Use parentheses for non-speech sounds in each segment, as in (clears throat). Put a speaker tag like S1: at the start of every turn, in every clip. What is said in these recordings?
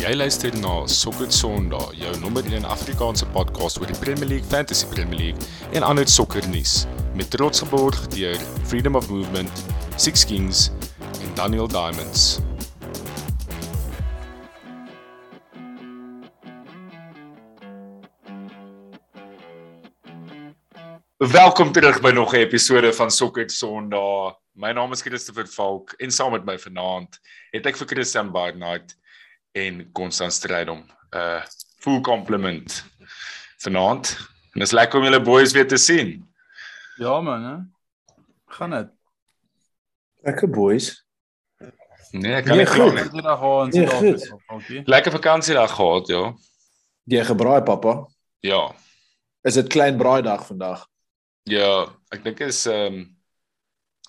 S1: Jy luister na Sokker Sondag, jou nommer 1 Afrikaanse podcast oor die Premier League, Fantasy Premier League en ander sokkernuus met trots geborg deur Freedom of Movement, Six Kings en Daniel Diamonds. Welkom terug by nog 'n episode van Sokker Sondag. My naam is Christopher Falk en saam met my vanaand het ek vir Christian Barnard en Konstant Strydom 'n uh, full compliment vanaand. En dis lekker om julle boys weer te sien.
S2: Ja man, hè. Gaan dit?
S3: Lekker boys.
S1: Nee, ek kan nie glo nie.
S2: Dit dag aan
S3: Nee,
S2: Suid-Afrika,
S3: goed.
S2: okay.
S1: Lekker vakansiedag gehad, ja.
S3: Jy gebraai pappa.
S1: Ja.
S3: Is dit klein braaidag vandag?
S1: Ja, ek dink is ehm um,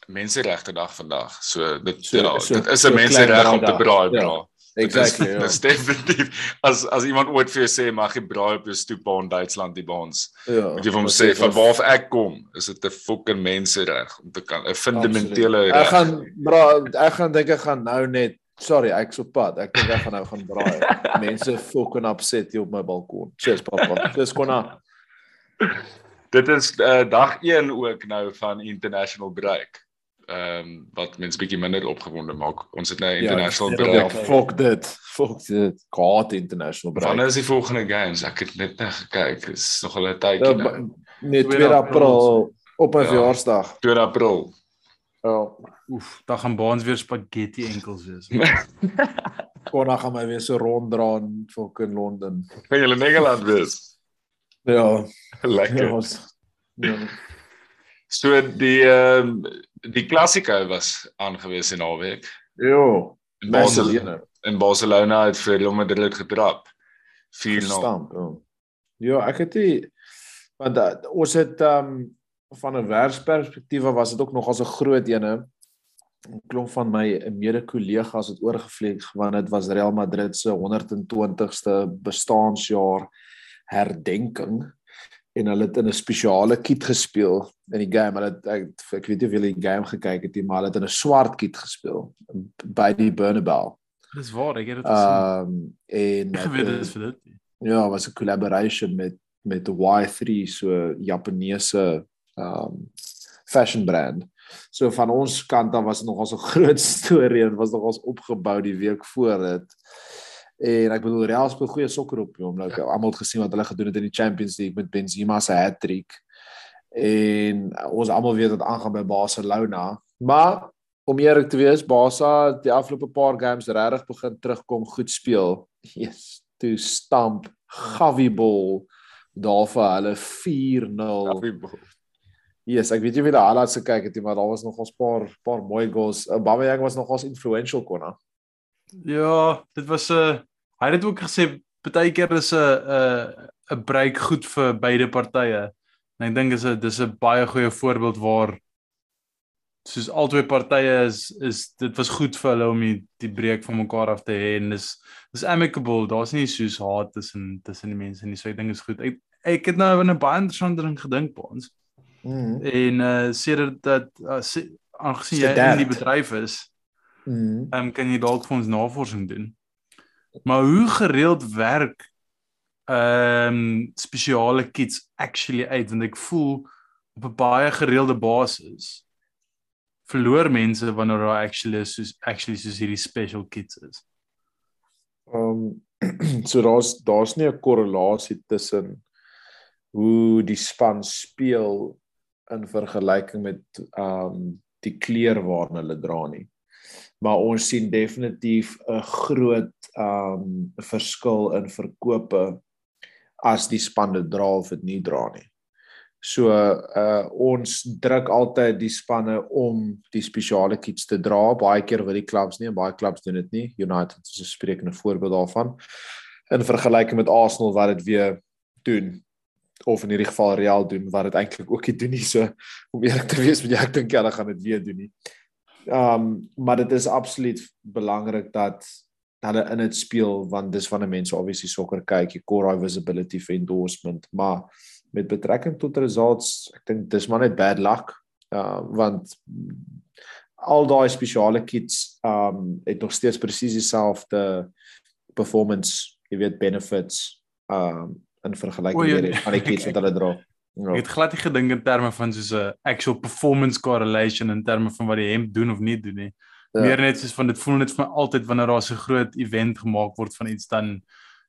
S1: menseregte dag vandag. So dit
S3: So-
S1: ja,
S3: so-
S1: dit is
S3: so
S1: 'n mensereg om te braai,
S3: braaidag.
S1: bra.
S3: Exactly.
S1: Dit
S3: Ja.
S1: is, dit is definitief as as iemand ooit vir jou sê mag jy braai op jou stoep in Duitsland die baans.
S3: ja.
S1: Moet jy vir hom sê van waar ek kom, is dit 'n fucking mensereg om te kan 'n fundamentele reg.
S3: Ek gaan bra ek gaan dink ek gaan nou net sorry, ek's op pad. Ek dink ek gaan nou gaan braai. (laughs) Mense fucking upset hier op my balkon. Cheers pappa. Dis konna.
S1: Dit is uh, dag 1 ook nou van international break. Ehm um, wat mense bietjie minder opgewonde maak. Ons het nou international
S3: ja,
S1: break.
S3: Ja, fuck dit. Fuck dit. God international break.
S1: Wanneer is die volgende games? Ek het net net gekyk. Dit is nog 'n
S3: Ja,
S1: tydjie
S3: ba-
S1: nou.
S3: Nee, 2
S2: Tweede
S3: April
S2: April.
S3: op my
S1: Ja.
S3: verjaarsdag.
S1: 2 April.
S3: Ja.
S2: Oef, dan gaan baans weer spaghetti enkels wees. (laughs)
S3: Konna gaan my weer so ronddra in fucking Londen.
S1: Kan julle in Engeland wees?
S3: Ja.
S1: Lekker.
S3: Ja. ons- ja.
S1: So die ehm um, die klassieke was aangewese naweek.
S3: Jo.
S1: In. Barcelona, in Barcelona het vir Real Madrid getrap. 4-0.
S3: Verstamp. Ja. ja, ek het die want uh, ons het um van 'n werksperspektief was dit ook nogals 'n groot ene. 'n Klomp van my mede-kollegas het oorgevlieg want dit was Real Madrid se 120ste bestaanjaar herdenking en hulle het in 'n spesiale kit gespeel in die game. Hulle het, ek, ek weet nie of julle die game gekyk het nie, maar hulle het in 'n swart kit gespeel by die Bernabeu.
S2: Dis waar, ek het dit gesien.
S3: Um en (laughs)
S2: Ek weet dit is vir dit.
S3: Ja, was 'n collaboration met met die Y3 so Japaneese um fashion brand. So van ons kant af was dit nogal so (laughs) groot storie en was nogal opgebou die week voor dit. En ek bedoel Real speel goeie sokker op hom. Nou het almal het gesien wat hulle gedoen het in die Champions League met Benzema se hat-trick. En ons almal weet wat aangaan by Barcelona. Maar om eerlik te wees, Barca het die afgelope paar games regtig begin terugkom, goed speel. (laughs) Yes, toe stamp Gavi-bol daar vir hulle 4-0. Yes, ek weet nie wie die highlights gekyk het maar daar was nog 'n paar paar mooi goals. Aubameyang was nogals influential konna.
S2: Ja, dit was 'n uh, hy het dit ook gesê partykeer is 'n 'n 'n break goed vir beide partye. En ek dink is 'n dis 'n baie goeie voorbeeld waar soos albei partye is is dit was goed vir hulle om die, die breek van mekaar af te hê en dis dis amicable. Daar's nie soos haat tussen tussen die mense nie. So ek dink is goed. Ek ek het nou aan 'n baie interessante ding gedink by ons.
S3: Mhm.
S2: En uh sedert dat uh, se, aangesien jy in die bedryf is, ehm um, kan jy dalk vir ons navorsing doen. Maar hoe gereeld werk ehm um, spesiale kits actually uit want ek voel op 'n baie gereelde basis verloor mense wanneer daar actually soos actually soos hierdie special kits is.
S3: Um (clears throat) so daar's daar's nie 'n korrelasie tussen hoe die span speel in vergelyking met um die kleer waarna hulle dra nie. Maar ons sien definitief 'n groot um verskil in verkope as die span dit dra of dit nie dra nie. So uh ons druk altyd die spanne om die spesiale kits te dra. Baie keer wil die clubs nie en baie clubs doen dit nie. United is 'n sprekende voorbeeld daarvan. In vergelyking met Arsenal wat dit weer doen of in hierdie geval Real doen wat dit eintlik ook nie doen nie. So om eerlik te wees, moet jy ek dink hulle gaan dit weer doen nie. Um maar dit is absoluut belangrik dat hulle in dit speel want dis wanneer mense obviously sokker kyk, jy kry visibility vir endorsement, maar met betrekking tot results, ek dink dis maar net bad luck. Uh want al daai spesiale kits um het nog steeds presies dieselfde performance, jy weet benefits um in vergelyking met die van die kits wat hulle dra.
S2: Ek
S3: Ja.
S2: het glad nie gedink in terme van soos 'n actual performance correlation in terme van wat die hemp doen of nie doen nie.
S3: Ja.
S2: Meer net soos van dit voel net vir my altyd wanneer daar so 'n groot event gemaak word van iets dan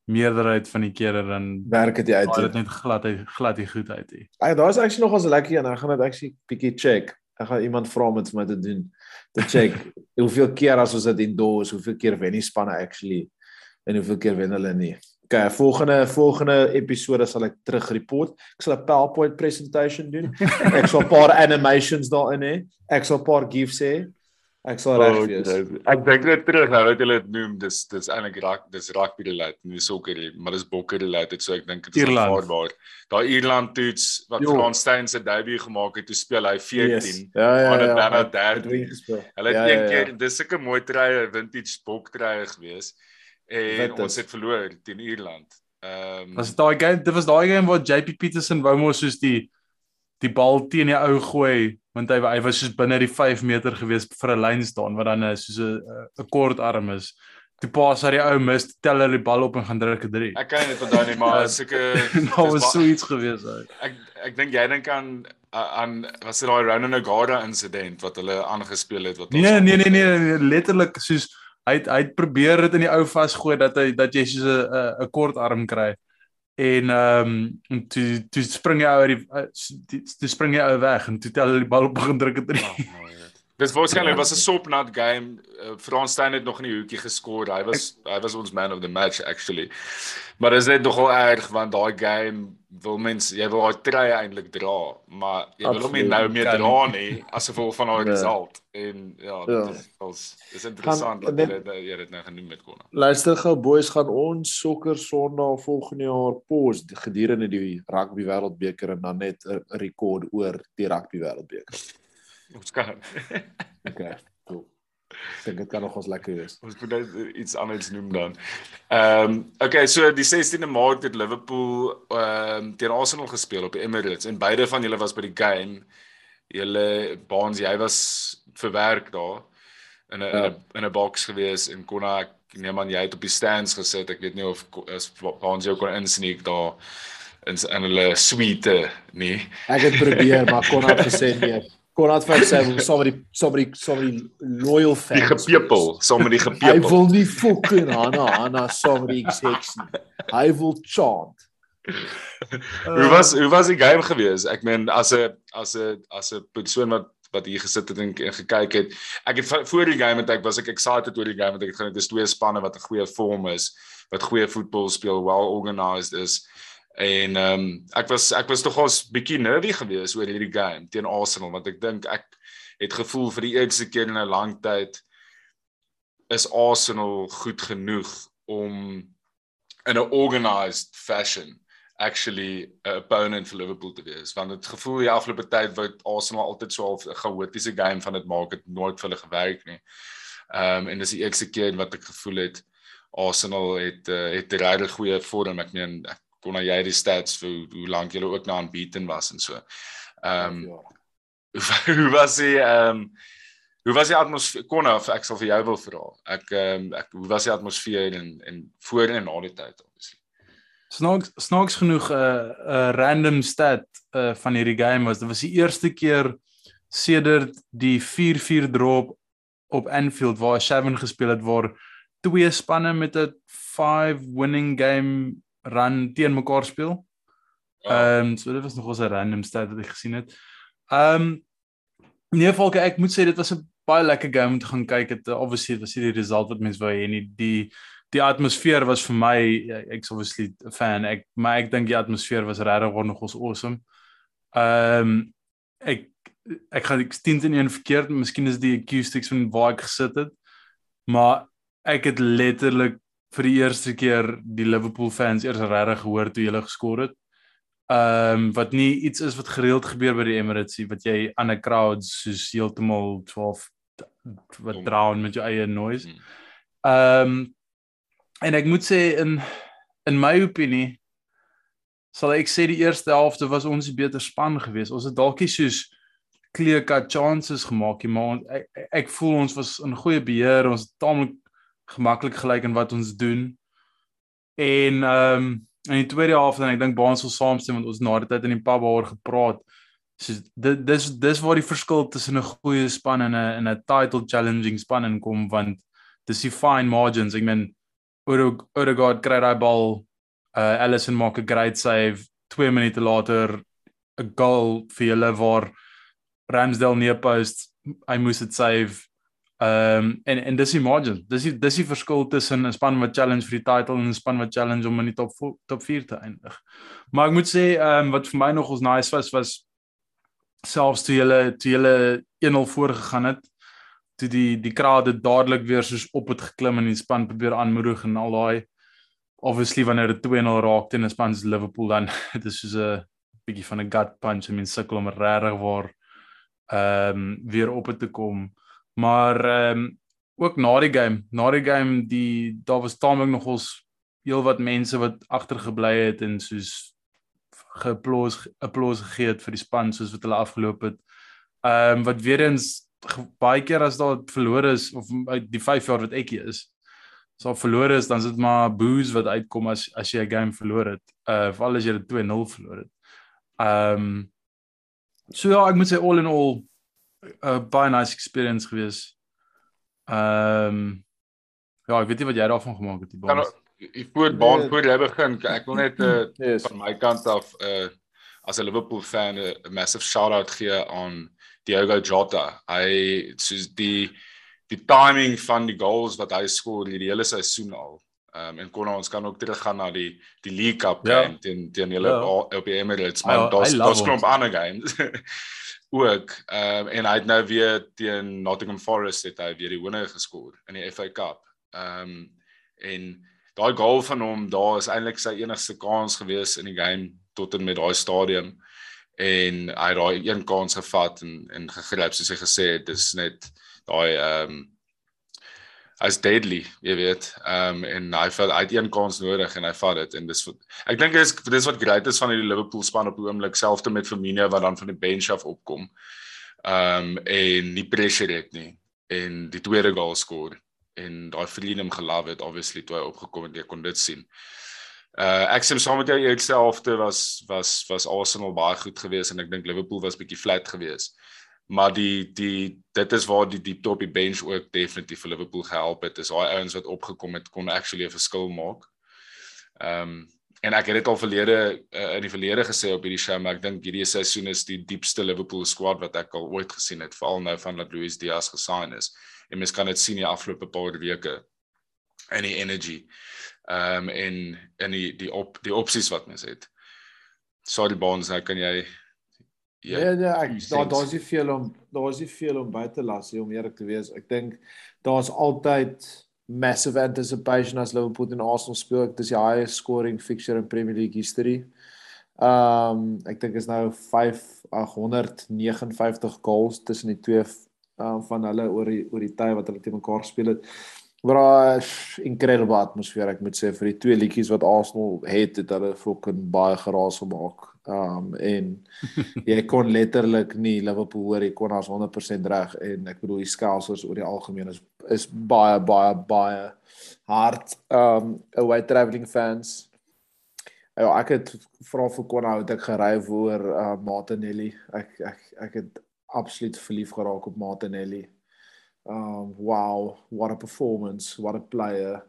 S2: meerderheid van die kere dan
S3: werk dit uit.
S2: Dit net glad uit glad nie goed uit nie.
S3: Ag, daar's actually nog 'n lekker een. Ek gaan dit actually bietjie check. Ek gaan iemand vra om dit vir my te doen. Te check (laughs) hoeveel keer as ons dit endorse, hoeveel keer wen die spanne actually en hoeveel keer wen hulle nie. Okay, volgende volgende episode sal ek terug report. Ek sal 'n PowerPoint presentation doen. Ek sal 'n paar (laughs) animations daarin hê. Ek sal 'n paar gifs hê. Ek sal reg
S1: Oh,
S3: wees.
S1: okay. Ek dink net terug nou wat hulle dit noem, dis dis eintlik rak dis rugby related, nie sokker nie, maar dis bokke related, so ek dink dit is aanvaarbaar. Daai Ierland toets wat
S3: Jo.
S1: Frans Steyn se debuut gemaak het, toe speel hy 14.
S3: Ja ja
S1: Maar dit
S3: ja. ja,
S1: na 13.
S3: het ingespeel.
S1: Hulle het
S3: Ja,
S1: een
S3: ja, ja.
S1: keer dis sulke mooi treie vintage boktreie gewees en
S3: Weet
S1: ons
S3: dit.
S1: het verloor teen Ierland. Ehm
S2: Was dit daai game? Dit was daai game waar JP Peterson wou mos soos die die bal teen die ou gooi want hy hy was soos binne die 5 meter gewees vir 'n lyn staan wat dan soos 'n 'n kort arm is. Toe pas hy die ou mis, tel hy die bal op en gaan druk 'n 3.
S1: ek kan dit onthou nie, maar (laughs) sulke (laughs)
S2: Daar was
S1: dis
S2: so iets gewees. Hy.
S1: ek ek dink jy dink aan aan was dit daai Ronan Nagara insident wat hulle aangespeel het wat ons
S2: Nee, nee, nee, nee, nee, letterlik soos hy het, hy het probeer dit in die ou vasgooi dat hy dat jy soos 'n 'n- kort arm kry. En ehm um, toe toe spring jy uit die uh, s- die- toe spring jy ou weg en toe tel hy die bal op en druk dit
S1: Oh,
S2: erin.
S1: Dis waarskynlik was 'n sopnat game. Uh, Frans Steyn het nog in die hoekie geskor. Hy was hy was ons man of the match actually. Maar dit is net nogal erg want daai game wil mens jy wil daai trei eintlik dra, maar jy wil hom nie nou meer dra nie as gevolg van daai
S3: Ja.
S1: result. En ja,
S3: Ja.
S1: dit is dis interessant dat
S3: net-
S1: jy dit jy dit nou genoem het kon.
S3: Luister gou boys, gaan ons sokker Sondag volgende jaar pos gedurende die rugby wêreldbeker en dan net 'n rekord oor die rugby wêreldbeker.
S1: Ons kan
S3: Okay. Cool. Ek dink dit kan nog ons lekker wees.
S1: ons moet nou iets anders noem dan. Ehm um, okay, so die 16de Maart het Liverpool ehm um, teen Arsenal gespeel op die Emirates en beide van julle was by die game. Julle Baans, jy was verwerk daar in 'n
S3: Ja.
S1: in 'n in 'n box gewees en kon ek neem aan jy het op die stands gesit. Ek weet nie of as Baans jou kon insneek daar in in hulle suite nie.
S3: Ek het probeer, maar kon het gesê nee. (laughs) Kon het vir sê somebody somebody somebody loyal
S1: Die
S3: fans.
S1: gepepel, saam met die
S3: Hy
S1: gepepel.
S3: wil nie fucking Hanna Hanna somebody execs nie. Hy wil chant. (laughs)
S1: Hoe was hoe was die game gewees? Ek meen as 'n as 'n as 'n persoon wat wat hier gesit het en, en gekyk het. Ek het voor die game het ek was ek excited oor die game want ek het gedink dis twee spanne wat 'n goeie vorm is, wat goeie voetbal speel, well organized is. En ehm um, ek was ek was nogals bietjie nervy geweest oor hierdie game teen Arsenal want ek dink ek het gevoel vir die eerste keer in 'n lang tyd is Arsenal goed genoeg om in 'n organized fashion actually 'n opponent vir Liverpool te wees want dit gevoel die afgelope tyd wat Arsenal altyd so 'n chaotiese game van dit maak het nooit vir hulle gewerk nie. Ehm um, en dis die eerste keer wat ek gevoel het Arsenal het uh, het regtig goeie vorm. Ek meen ek kon jy die stats vir hoe, hoe lank julle ook na aanbieden was en so. Ehm (laughs) um, hoe was die ehm um, hoe was die atmosfeer Konna ek sal vir jou wil vra. Ek ehm um, ek hoe was die atmosfeer en en voor en na die tyd obviously.
S2: Snaaks snaaks genoeg 'n uh, 'n uh, random stat uh, van hierdie game was dit was die eerste keer sedert die 4-4 drop op Anfield waar Seven gespeel het waar twee spanne met 'n 5 winning game run teen mekaar speel.
S1: Ja.
S2: Ehm um, so dit was nog 'n random stat wat ek gesien het. Ehm um, nee, Volke, ek moet sê dit was 'n baie lekker game om te gaan kyk. Dit obviously was nie die result wat mense wou hê nie. Die die atmosfeer was vir my ek's obviously 'n fan. Ek maar ek dink die atmosfeer was regtig nog ons awesome. Ehm um, ek ek gaan ek stien in een verkeerd, miskien is die acoustics van waar ek gesit het. Maar ek het letterlik vir die eerste keer die Liverpool fans eers regtig gehoor toe hulle geskor het. Ehm um, wat nie iets is wat gereeld gebeur by die Emirates nie, wat jy aan 'n crowd soos heeltemal 12 wat drown met jou eie noise.
S1: Hmm.
S2: Ehm um, en ek moet sê in in my opinie sal ek sê die eerste helfte was ons die beter span geweest. Ons het dalk nie soos clear cut chances gemaak maar ons, ek, ek- voel ons was in goeie beheer. Ons het taamlik gemaklik gelyk in wat ons doen. En ehm um, in die tweede helfte en ek dink baie ons sal saamstem want ons na die tyd in die pub oor gepraat. So dit dis dis waar die verskil tussen 'n goeie span en 'n en 'n title challenging span kom want dis die fine margins. Ek meen Odegaard kry daai bal, uh Allison maak 'n great save, 2 minute later 'n goal vir hulle waar Ramsdale near post, hy moes dit save. Ehm um, en en dis die margin. Dis die dis die verskil tussen 'n span wat challenge vir die title en 'n span wat challenge om in die top top 4 te eindig. Maar ek moet sê ehm um, wat vir my nog ons nice was was selfs toe hulle toe hulle 1-0 voorgegaan het, toe die die krade dadelik weer soos op het geklim en die span probeer aanmoedig en al daai obviously wanneer dit 2-0 raak teen 'n span soos Liverpool dan (laughs) dit is soos 'n bietjie van 'n gut punch. I mean sukkel om regtig waar ehm um, weer op te kom. Maar ehm um, ook na die game, na die game die daar was taamlik nog ons heel wat mense wat agtergebly het en soos geapplaus applause gegee het vir die span soos wat hulle afgeloop het. Ehm um, wat weer eens baie keer as daar verlore is of uit die 5 jaar wat ek hier is, as daar verlore is, dan is dit maar boos wat uitkom as as jy 'n game verloor het. Uh veral as jy dit 2-0 verloor het. Ehm um, so ja, ek moet sê all in all 'n baie nice experience gewees. Ehm um, ja, ek weet nie wat jy daarvan gemaak het die baan.
S1: Ek voor baan nee. voor jy begin, ek wil net uh, (laughs) yes. van my kant af uh as 'n Liverpool fan 'n massive shout out gee aan Diogo Jota. Hy soos die die timing van die goals wat hy skoor hierdie hele seisoen al. Ehm um, en kon ons kan ook teruggaan na die die League Cup ja. game teen teen hulle ja. op die Emirates, maar daar's daar's klomp ander games. (laughs) ook ehm um, en hy het nou weer teen Nottingham Forest het hy weer die wenner geskoor in die FA Cup. Ehm um, en daai goal van hom, daar is eintlik sy enigste kans gewees in die game tot en met daai stadium en hy het daai een kans gevat en en gegryp soos hy gesê het, dis net daai ehm um, as deadly, jy weet. Ehm um, en hy vat uit een kans nodig en hy vat dit en dis ek dink dis dis wat great is van die Liverpool span op die oomblik selfs te met Firmino wat dan van die bench af opkom. Ehm um, en nie pressure het nie en die tweede goal skoor en daai freedom gelove het obviously toe hy opgekom het jy kon dit sien. Uh ek sê saam met jou helfte was was was Arsenal baie goed geweest en ek dink Liverpool was bietjie flat geweest maar die die dit is waar die diepte op die bench ook definitief vir Liverpool gehelp het. Dis daai ouens wat opgekom het kon actually 'n verskil maak. Ehm um, en ek het dit al verlede uh, in die verlede gesê op hierdie show, maar ek dink hierdie seisoen is die diepste Liverpool squad wat ek al ooit gesien het, veral nou van dat Luis Diaz gesign is. En mens kan dit sien die afgelope paar weke en die energy. Ehm um, en en die die op die opsies wat mens het. Sorry Bonds, nou kan jy
S3: Ja, nee, nee, ek daar daar's nie veel om daar's nie veel om by te las om eerlik te wees. Ek dink daar's altyd massive anticipation as Liverpool teen Arsenal speel. Dit is die highest scoring fixture in Premier League history. Ehm um, ek dink is nou 5859 goals tussen die twee um, van hulle oor die oor die tyd wat hulle te mekaar gespeel het. Maar incredible atmosfeer ek moet sê vir die twee liedjies wat Arsenal het, het hulle fucking baie geraas gemaak. Um en (laughs) jy kon letterlik nie Liverpool hoor, jy kon as 100% reg en ek bedoel die skelsers oor die algemeen is is baie baie baie hard um away travelling fans. Ja, ek het vra vir Konna het ek gery voor uh, Martinelli. Ek ek ek het absoluut verlief geraak op Martinelli. Um wow, what a performance, what a player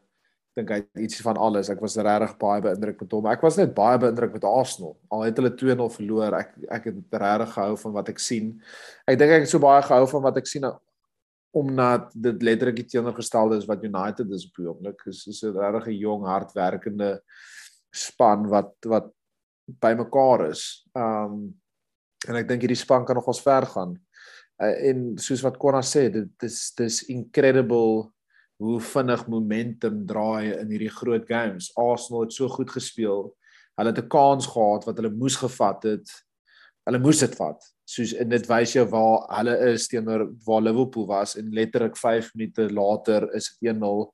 S3: dink hy het ietsie van alles. Ek was regtig baie beïndruk met hom. Ek was net baie beïndruk met Arsenal. Al het hulle 2-0 verloor, ek ek het regtig gehou van wat ek sien. Ek dink ek het so baie gehou van wat ek sien omdat dit letterlik die teenoorgestelde is wat United is op die oomblik. Dis is 'n regtig jong, hardwerkende span wat wat bymekaar is. Um en ek dink hierdie span kan nog ons ver gaan. Uh, en soos wat Konna sê, dit is dis incredible hoe vinnig momentum draai in hierdie groot games. Arsenal het so goed gespeel. Hulle het 'n kans gehad wat hulle moes gevat het. Hulle moes dit vat. Soos en dit wys jou waar hulle is teenoor waar Liverpool was en letterlik 5 minute later is dit 1-0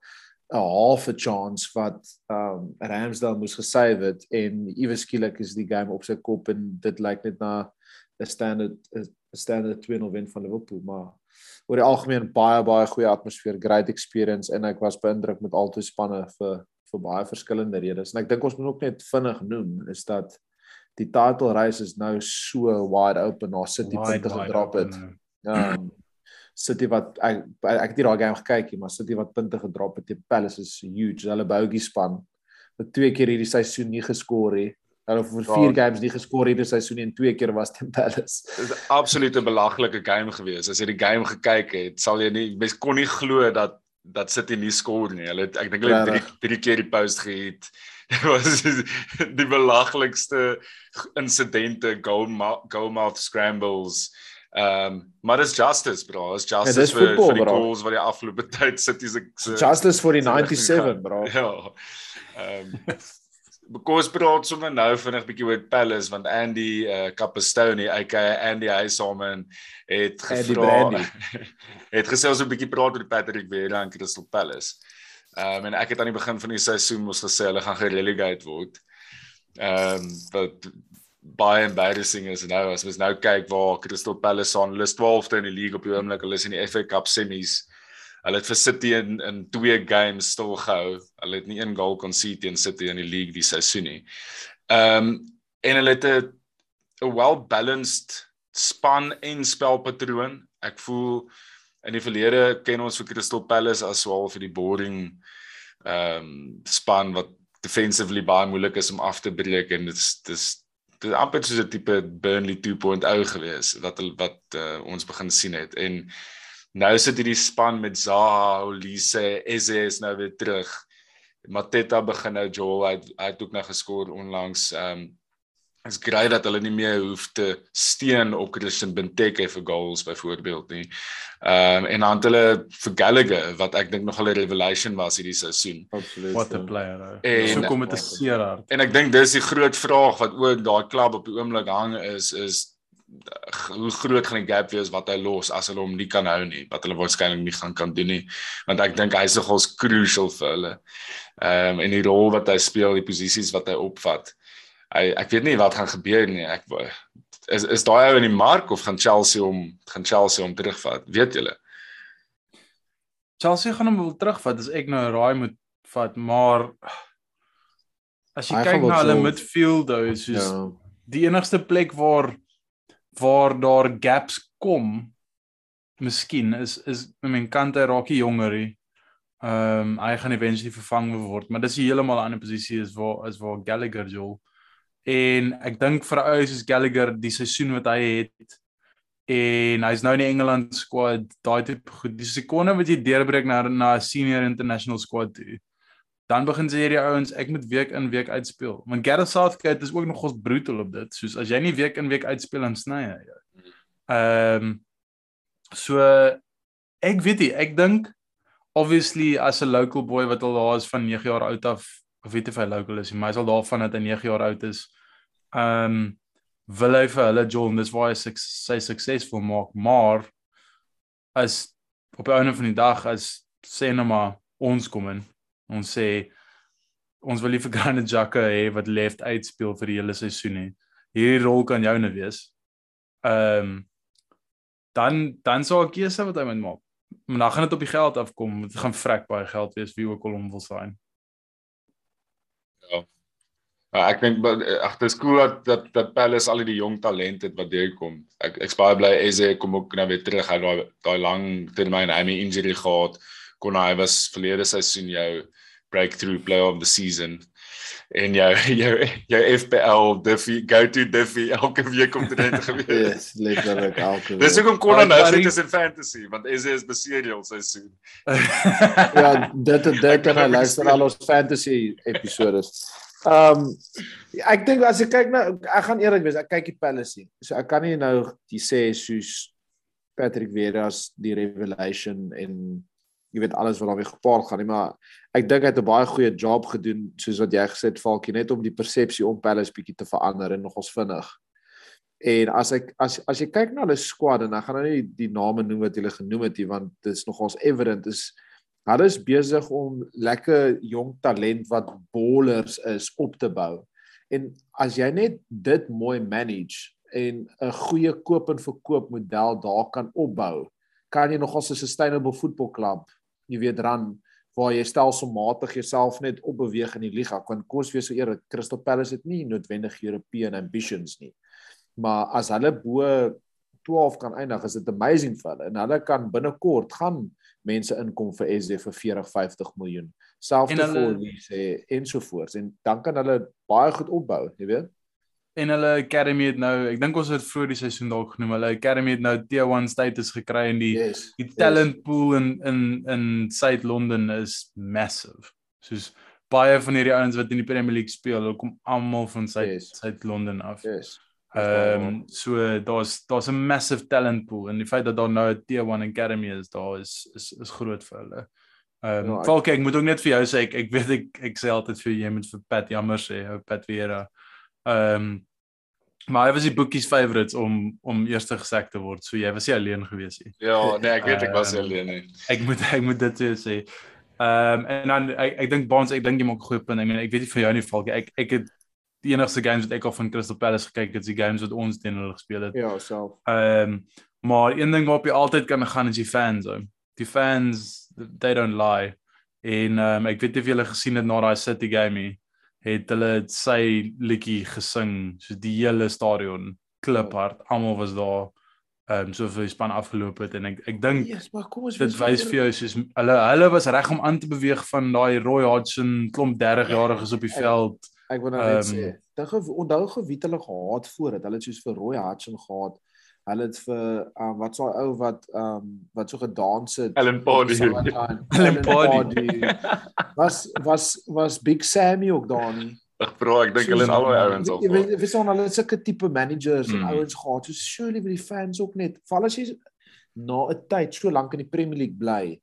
S3: 'n half a chance wat um Ramsdale moes gesave het en iewes skielik is die game op sy kop en dit lyk net na 'n standard standard 2-0 wen van Liverpool maar oor die algemeen baie baie goeie atmosfeer, great experience en ek was beïndruk met albei spanne vir vir baie verskillende redes. En ek dink ons moet ook net vinnig noem is dat die title race is nou so wide open na City punte gedrop het. Ja. Um, City wat ek ek het nie daai game gekyk nie, maar City wat punte gedrop het teen Palace is huge. Hulle bougie span wat twee keer hierdie seisoen nie geskor het. Hulle vir
S1: Ja.
S3: 4 games nie geskor hierdie seisoen en twee keer was teen Palace.
S1: Dit is 'n absolute belaglike game gewees. As jy die game gekyk het, sal jy nie mens kon nie glo dat dat City nie skoor nie. Hulle ek dink hulle het drie, drie keer die post gehit. (laughs) Dit was (laughs) die belaglikste insidente, goal goal mouth scrambles. Ehm um, maar dis justice bro, dis justice
S3: dis
S1: vir
S3: voetbal,
S1: vir die
S3: bro.
S1: goals wat die afgelope (laughs) tyd City se
S3: Justice vir die
S1: se rigting
S3: 97,
S1: gaan.
S3: bro.
S1: Ja. Ehm Because praat sommer nou vinnig bietjie oor Palace want Andy uh Capestone, aka Andy Huysman het gevra (laughs) het gesê ons 'n bietjie praat oor Patrick Vieira en Crystal Palace. Ehm um, en ek het aan die begin van die seisoen mos gesê hulle gaan gerelegate word. Ehm um, wat baie embarrassing is nou as ons nou kyk waar Crystal Palace aan hulle is 12de in die league op die oomblik, hulle is in die FA Cup semis. Hulle het vir City in in twee games stil gehou. Hulle het nie een goal concede teen City in die league die seisoen nie. Ehm um, en hulle het 'n 'n well-balanced span en spelpatroon. Ek voel in die verlede ken ons vir Crystal Palace as wel vir die boring ehm um, span wat defensively baie moeilik is om af te breek en dit's dis dit is amper soos 'n tipe Burnley 2.0 gewees wat wat uh, ons begin sien het en nou sit hierdie span met Zaha, Olise, Eze is nou weer terug. Mateta begin nou Joel hy het- hy het ook nou geskor onlangs. Ehm um, is grait dat hulle nie meer hoef te steun op Christian Benteke vir goals byvoorbeeld nie. Ehm um, en dan het hulle vir Gallagher wat ek dink nog 'n revelation was hierdie seisoen.
S3: Absoluut.
S2: What a
S3: ja.
S2: player. ou.
S1: En-
S2: So kom dit 'n seer hart.
S1: En ek dink dis die groot vraag wat ook daai klub op die oomblik hang is is hoe groot gaan die gap wees wat hy los as hulle hom nie kan hou nie, wat hulle waarskynlik nie gaan kan doen nie, want ek dink hy's nogals crucial vir hulle. Ehm um, en die rol wat hy speel, die posisies wat hy opvat. Hy ek weet nie wat gaan gebeur nie. Ek is is daai ou in die mark of gaan Chelsea hom gaan Chelsea hom terugvat? Weet julle?
S2: Chelsea gaan hom wil terugvat as ek nou 'n raai moet vat, maar as jy
S3: Hy
S2: kyk na hulle midfield though, soos
S3: Ja.
S2: die enigste plek waar waar daar gaps kom miskien is is I mean Kante raak hy jonger hier. Ehm um, hy gaan eventually vervang word, maar dis 'n heeltemal ander posisie is waar is waar Gallagher Joel. En ek dink vir 'n ou soos Gallagher die seisoen wat hy het en hy's nou in die Engeland squad, daai tipe goed. Die sekonde wat jy deurbreek na na 'n senior international squad toe, dan begin sê hierdie ouens ek moet week in week uitspeel. Want Gareth Southgate is ook nog ons brutal op dit. Soos as jy nie week in week uitspeel dan sny hy jou. Ehm so ek weet nie, ek dink obviously as 'n local boy wat al daar is van 9 jaar oud af, of weet of hy local is, maar hy sal daarvan dat hy 9 jaar oud is. Ehm um, wil hy vir hulle John, dis waar hy sy, sy suksesvol maak, maar as op 'n van die dag as sê nou maar ons kom in, ons sê ons wil nie vir Granit Xhaka hê wat left uitspeel vir die hele seisoen nie. Hierdie rol kan joune wees. Ehm um, dan dan sou 'n keuse wat hy moet maak. Maar dan gaan dit op die geld afkom. Dit gaan vrek baie geld wees wie ook al hom wil sign.
S1: Ja, ek dink but, eh, ag dis cool dat dat, dat Palace al die jong talent het wat deurkom. Ek ek is baie bly Eze kom ook nou weer terug uit daai daai lang termyn hy 'n injury gehad. Kon hy was verlede seisoen jou breakthrough player of the season en jou (laughs) jou jou FPL Diffie go to Diffie elke week om te net (laughs) gewees.
S3: Yes, letterlik elke
S1: Dis
S3: week.
S1: hoekom kon hy nou sit is in fantasy want Eze is beseer die hele seisoen. (laughs)
S3: Ja, dit dit dit en hy luister al ons fantasy episodes. Ehm um, ek dink as ek kyk nou ek gaan eerlik wees, ek kyk die Palace. So ek kan nie nou die sê soos Patrick Vieira's die revelation en jy weet alles wat daarmee gepaard gaan nie, maar ek dink hy het 'n baie goeie job gedoen soos wat jy gesê het Falkie net om die persepsie om Palace bietjie te verander en nogals vinnig. En as ek as as jy kyk na hulle squad en ek gaan nou nie die name noem wat hulle genoem het nie want dit is nogals evident is hulle is besig om lekker jong talent wat bowlers is op te bou. En as jy net dit mooi manage en 'n goeie koop en verkoop model daar kan opbou, kan jy nogals 'n sustainable voetbalklub, jy weet, ran waar jy stelselmatig jouself net opbeweeg in die liga. Want kom ons wees so eerlik, Crystal Palace het nie noodwendig European ambitions nie. Maar as hulle bo 12 kan eindig, is dit amazing vir hulle en hulle kan binnekort gaan mense inkom vir SD vir 40, 50 miljoen. Selfs te voor wie sê ensovoorts en dan kan hulle baie goed opbou, jy weet
S2: en hulle academy het nou ek dink ons het vroeër die seisoen dalk genoem hulle academy het nou T1 status gekry en die
S3: yes,
S2: die talent yes. pool in in in South London is massive. Soos baie van hierdie ouens wat in die Premier League speel, hulle kom almal van South yes. South London af.
S3: Yes.
S2: Ehm um, so daar's daar's 'n massive talent pool en die feit dat daar nou 'n T1 academy is, daar is is is groot vir hulle. Ehm um, ja, Falk, ek moet ook net vir jou sê ek ek weet ek ek sê altyd vir jy moet vir Pat jammer sê, Pat Vieira. Ehm um, Maar hy was die boekies favorites om om eerste gesek te word. So jy was nie alleen gewees nie.
S1: Ja, nee, ek weet ek was um, alleen nie.
S2: Ek moet ek moet dit sê. Ehm um, en dan ek ek dink Baans, ek dink jy maak 'n goeie punt. Ek meen ek weet nie vir jou nie Falkie. Ek ek het die enigste games wat ek al van Crystal Palace gekyk het, is die games wat ons teen hulle gespeel het.
S3: Ja, self.
S2: Ehm um, maar een ding waarop jy altyd kan gaan is die fans. Ou. Die fans they don't lie. En ehm um, ek weet nie of jy hulle gesien het na daai City game nie het hulle sy liedjie gesing so die hele stadion kliphard almal was daar ehm um, so vir die span afgeloop het en ek ek dink
S3: yes,
S2: dit wys vir jou soos hulle hulle was reg om aan te beweeg van daai Roy Hodgson klomp 30 jariges op die veld.
S3: ek, ek wil nou net um, sê dink onthou gou wie hulle gehad voor dit hulle het soos vir Roy Hodgson gehad hulle het vir um, wat so ou wat um, wat so gedans het
S1: Ellen Pardy
S2: Ellen Pardy
S3: was was was Big Sammy ook daar nie
S1: Ag bro, ek dink hulle is albei ouens op.
S3: Jy weet, wie son hulle sulke tipe managers mm. en ouens gehad. So surely vir die fans ook net. Val as jy na 'n tyd so lank in die Premier League bly.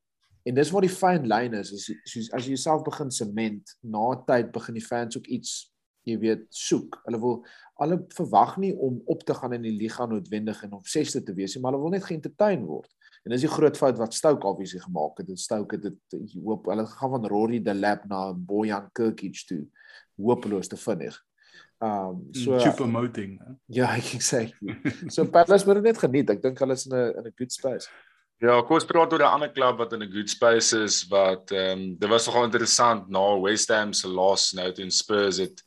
S3: En dis waar die fine line is, is soos as jy jouself begin sement, na 'n tyd begin die fans ook iets jy weet soek. Hulle wil hulle verwag nie om op te gaan in die liga noodwendig en op sesde te wees nie, maar hulle wil net geëntertain word. En dis die groot fout wat Stoke obviously gemaak het. Stoke het dit hoop hulle gaan van Rory de Lab na Boyan Kirkic toe hopeloos te vinnig. Um so
S2: super promoting.
S3: Ja, (laughs) ek sê. So Palace moet net geniet. Ek dink hulle is in 'n in 'n good space.
S1: Ja, kom ons praat oor 'n ander klub wat in 'n good space is wat ehm um, dit was nogal interessant na West Ham se loss nou teen Spurs het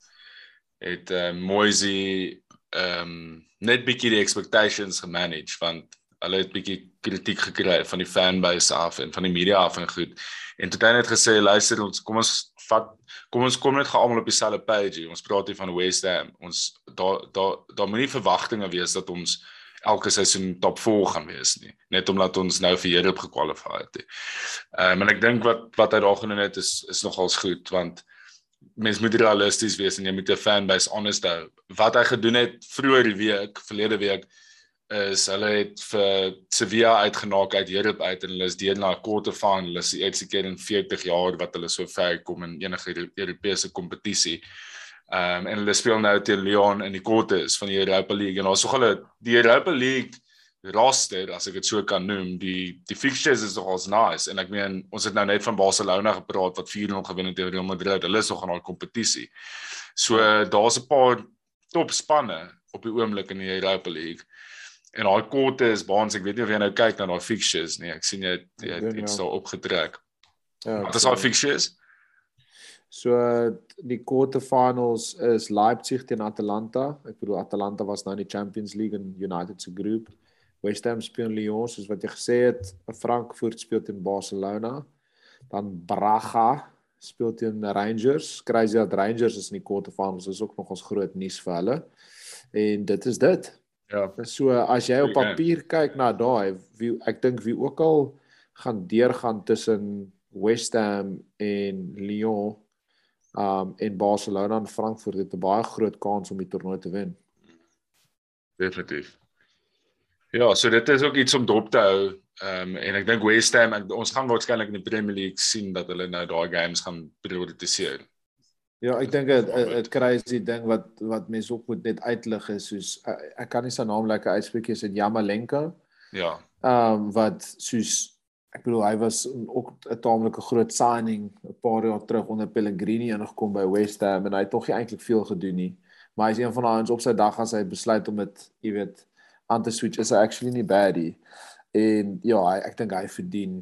S1: het uh, Moisey ehm um, net bietjie die expectations gemanage want hulle het bietjie kritiek gekry van die fanbase af en van die media af en goed. En toe het hy net gesê luister ons kom ons vat kom ons kom net gealmal op dieselfde page. Ons praat hier van West Ham. Ons daar daar daar moenie verwagtinge wees dat ons elke seisoen top 4 gaan wees nie net omdat ons nou vir Europe gekwalifiseer het. Ehm um, en ek dink wat wat hy daar genoem het is is nogals goed want mens moet realisties wees en jy moet 'n fanbase honest hou. Wat hy gedoen het vroeër die week, verlede week is hulle het vir Sevilla uitgenaak uit Europe uit en hulle is deur na 'n quarter final. Hulle is eerste keer in 40 jaar wat hulle so ver kom in enige Europese kompetisie. Ehm um, en hulle speel nou teen Lyon in die quarters van die Europa League en ons sê hulle die Europa League roster as ek dit so kan noem die die fixtures is nogals nice. En ek meen ons het nou net van Barcelona gepraat wat 4-0 gewen het teen Real Madrid. Hulle is nog in daai kompetisie. So daar's 'n paar top spanne op die oomblik in die Europa League. En daai korte is baans ek weet nie of jy nou kyk na daai fixtures nie. Ek sien jy jy het iets daar opgetrek. Ja wat is daai fixtures?
S3: So die quarter finals is Leipzig teen Atalanta. Ek bedoel Atalanta was nou in die Champions League en United se groep. West Ham speel Lyon soos wat jy gesê het, Frankfurt speel teen Barcelona. Dan Braga speel teen Rangers. Crazy dat Rangers is in die quarterfinals, is ook nog ons groot nuus vir hulle. En dit is dit.
S1: Ja.
S3: So as jy op papier kyk na daai, wie ek dink wie ook al gaan deurgaan tussen West Ham en Lyon um en Barcelona en Frankfurt het 'n baie groot kans om die toernooi te wen.
S1: Definitief. Ja, so dit is ook iets om dop te hou. Ehm um, en ek dink West Ham ek, ons gaan waarskynlik in die Premier League sien dat hulle nou daai games gaan prioritiseer.
S3: Ja, ek dink dit dit crazy ding wat wat mense ook moet net uitlig is soos ek kan nie sy naam lekker uitspreek is dit Yamalenko.
S1: Ja.
S3: Ehm um, wat soos ek bedoel hy was ook 'n taamlike groot signing 'n paar jaar terug onder Pellegrini ingekom by West Ham en hy het tog nie eintlik veel gedoen nie. Maar hy is een van daai ons op sy dag as hy besluit om dit, jy weet, aan te switch is actually nie bad nie. En ja, hy, ek dink hy verdien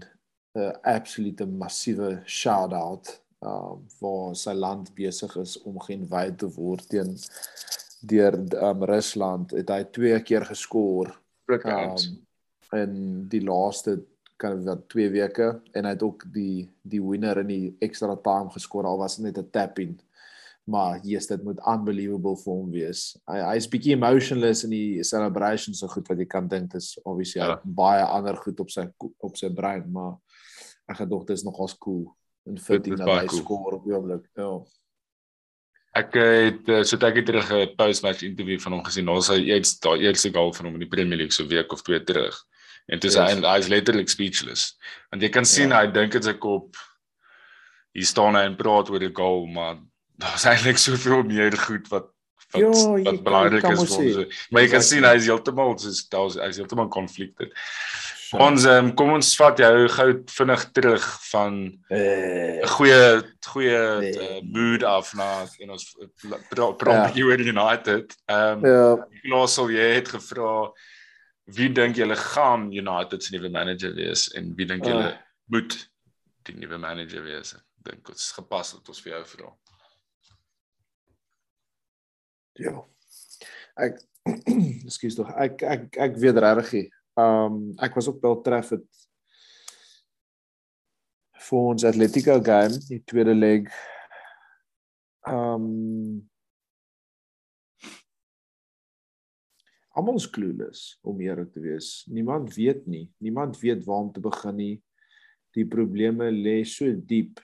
S3: 'n absolute massiewe shout-out um waar sy land besig is om geen wy te word teen deur um Rusland het hy twee keer geskor um, in die laaste kan wat 2 weke. En hy het ook die die winner in die extra time geskor al was dit net 'n tap in maar yes dit moet unbelievable vir hom wees hy hy's bietjie emotionless in die celebration so goed wat jy kan dink dis obviously ja. baie ander goed op sy op sy brein maar ek gedog dit is nogals cool en vir die dat hy cool. skoor op die oomblik ja
S1: Ek het eh, so ek het terug 'n post-match interview van hom gesien. Ons het eers daai eerste goal van hom in die Premier League so week of twee terug. En dit is yes. hy hy's letterlik speechless. Want jy kan sien ja. hy dink in sy kop hier staan hy en praat oor die goal, maar daar's eintlik soveel meer goed wat wat jo, ja, wat belangrik is vir hom. Maar jy kan sien hy is heeltemal soos daar's hy's heeltemal konflikte. Ons um, kom ons vat jou gou vinnig terug van 'n uh, goeie goeie uh, mood af na en ons praat hier (laughs) oor United. Ehm um, ja. Klaasel jy het gevra wie dink julle gaan United se nuwe manager wees en wie dink julle uh. moet die nuwe manager wees? Dink dit is gepas dat ons vir jou vra.
S3: Ja. Ek (clears throat) ekskuus tog. Ek ek ek weet regtig Um ek was ook by Old Trafford vir ons Atletico game, die tweede leg. Um Almal is clueless om eerlik te wees. Niemand weet nie. Niemand weet waar om te begin nie. Die probleme lê so diep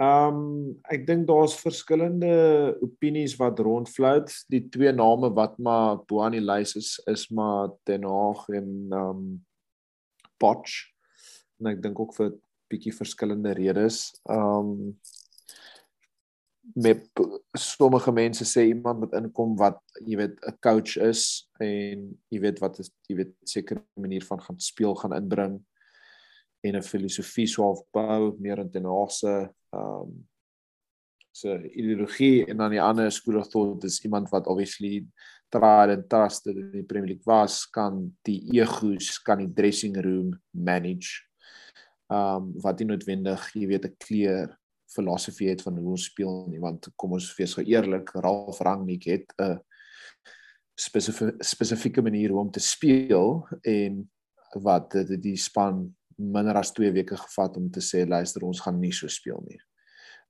S3: Ehm um, ek dink daar's verskillende opinies wat rondfloat. Die twee name wat maar bo aan die lys is is maar Ten Hag en ehm um, Poch. En ek dink ook vir bietjie verskillende redes. Ehm um, met sommige mense sê iemand moet inkom wat jy weet 'n coach is en jy weet wat is jy weet sekere manier van gaan speel gaan inbring en 'n filosofie sou afbou meer in Ten Hag se ehm um, so ideologie en dan die ander school of thought is iemand wat obviously tried and trusted in die Premier League was kan die egos kan die dressing room manage. Um, wat nie noodwendig, jy weet 'n clear filosofie het van hoe ons speel nie want kom ons wees gou eerlik, Ralf Rangnick het 'n spesifieke spesifieke manier hoe om te speel en wat die span minder as 2 weke gevat om te sê luister ons gaan nie so speel nie.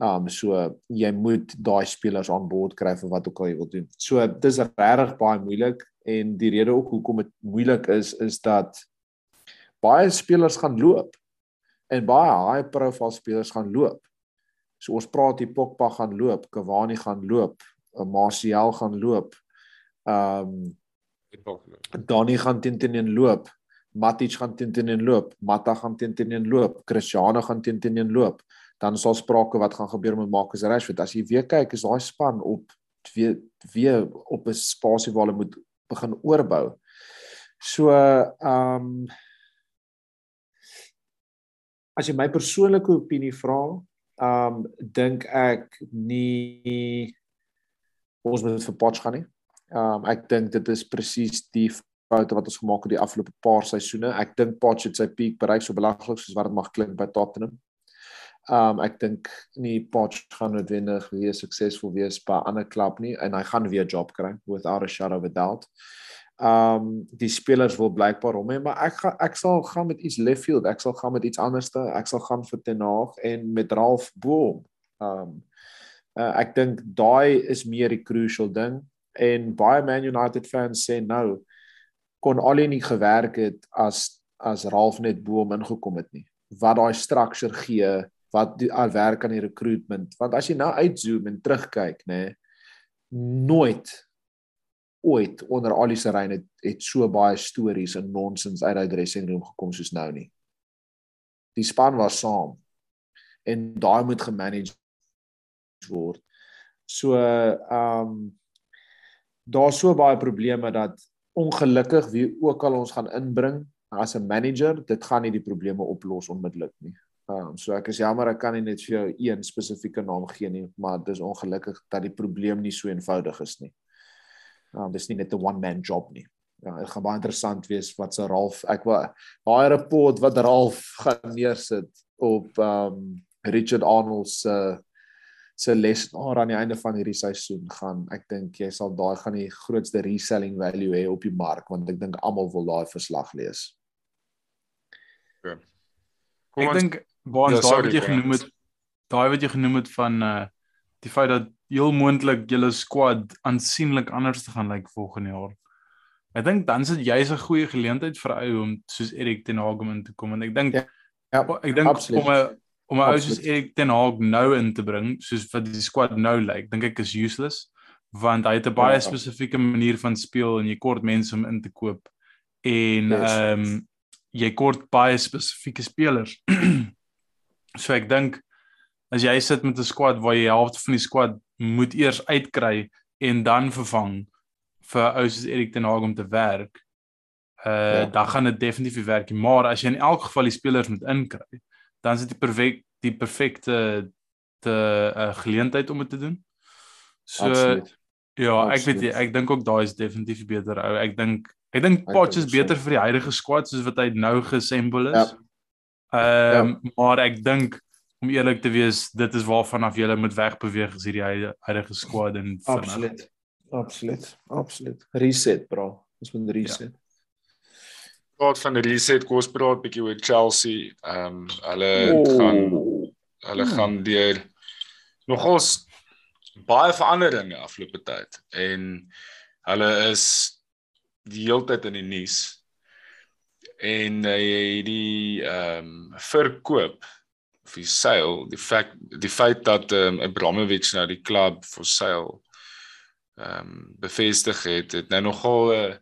S3: Um so jy moet daai spelers aan boord kry vir wat ook al jy wil doen. So dis regtig baie moeilik en die rede ook hoekom dit moeilik is is dat baie spelers gaan loop en baie high profile spelers gaan loop. So ons praat hier Pogba gaan loop, Cavani gaan loop, Martial gaan loop. Um Donny gaan teen teen loop. Matic gaan teen teen loop, Matta gaan teen teen loop, Cristiano gaan teen teen loop. Dan sal sprake wat gaan gebeur met Marcus Rashford. As jy weer kyk, is daai span op weer weer op 'n spasie waar hulle moet begin oorbou. So, ehm um, as jy my persoonlike opinie vra, ehm um, dink ek nie ons moet vir Potch gaan nie. Ehm um, ek dink dit is presies die foute wat ons gemaak het die afgelope paar seisoene. Ek dink Poch het sy peak bereik so belaglik soos wat dit mag klink by Tottenham. Um ek dink nie Poch gaan noodwendig weer suksesvol wees by 'n ander klub nie en hy gaan weer 'n job kry without a shadow of a doubt. Um die spelers wil blykbaar hom hê, maar ek gaan ek sal gaan met iets left field. Ek sal gaan met iets anderste. Ek sal gaan vir Ten Hag en met Ralph Boom. Um uh, ek dink daai is meer die crucial ding en baie Man United fans sê nou kon al nie gewerk het as as Ralf net bo hom ingekom het nie. Wat daai structure gee, wat die al werk aan die recruitment, want as jy nou uitzoom en terugkyk, nê, nooit ooit onder Ali se reine het, het so baie stories en nonsens uit daai dressing room gekom soos nou nie. Die span was saam en daai moet gemanage word. So ehm um, daar's so baie probleme dat ongelukkig wie ook al ons gaan inbring as 'n manager, dit gaan nie die probleme oplos onmiddellik nie. Ehm um, so ek is jammer ek kan nie net vir jou een spesifieke naam gee nie, maar dit is ongelukkig dat die probleem nie so eenvoudig is nie. Ehm um, dis nie net 'n one man job nie. ja, dit gaan baie interessant wees wat se Ralf ek wil daai report wat Ralf gaan neersit op um Richard Arnold se se lesenaar aan die einde van hierdie seisoen gaan ek dink jy sal daai gaan die grootste reselling value hê op die mark want ek dink almal wil daai verslag lees.
S1: Ja.
S2: Ek
S1: ons-
S2: dink baie
S1: Ja,
S2: daai wat jy
S1: Brian.
S2: genoem het, daai wat jy genoem het van uh die feit dat heel moontlik julle squad aansienlik anders te gaan lyk volgende jaar. Ek dink dan sit jy's 'n goeie geleentheid vir ou om soos Erik ten Hag om in te kom en ek dink
S3: Ja, Ja,
S2: ek dink
S3: absoluut.
S2: om 'n om 'n ou soos. Erik ten Hag nou in te bring, soos wat die squad nou lyk, dink ek is useless want hy het 'n baie
S3: Ja.
S2: spesifieke manier van speel en jy kort mense om in te koop en ehm jy kort baie spesifieke spelers. (clears throat) so ek dink as jy sit met 'n squad waar jy helfte van die squad moet eers uitkry en dan vervang vir ou soos Erik ten Hag om te werk. Uh
S3: Ja.
S2: dan gaan dit definitief nie werk nie, maar as jy in elk geval die spelers moet inkry, dan is dit die perfek die perfekte te uh, geleentheid om dit te doen. So
S3: Absoluut.
S2: ja, ek weet
S3: Absoluut.
S2: nie, ek dink ook daai is definitief beter ou. Ek dink ek dink Potts is beter vir die huidige squad soos wat hy nou geassemble
S3: Ja.
S2: is. Ehm maar ek dink om eerlik te wees, dit is waarvan af jy moet wegbeweeg as hierdie huidige- squad en.
S3: Absoluut. Absoluut. Absoluut. Reset, bro. Ons moet reset.
S1: Praat van reset kos praat bietjie oor Chelsea. Ehm um, hulle gaan hulle
S3: Hmm.
S1: gaan deur nogals baie veranderinge afgelope tyd en hulle is die hele tyd in die nuus. En uh, die ehm um, verkoop of die sale, die feit die feit dat ehm um, Abramovich nou die klub vir sale ehm um, bevestig het, het nou nogal 'n uh,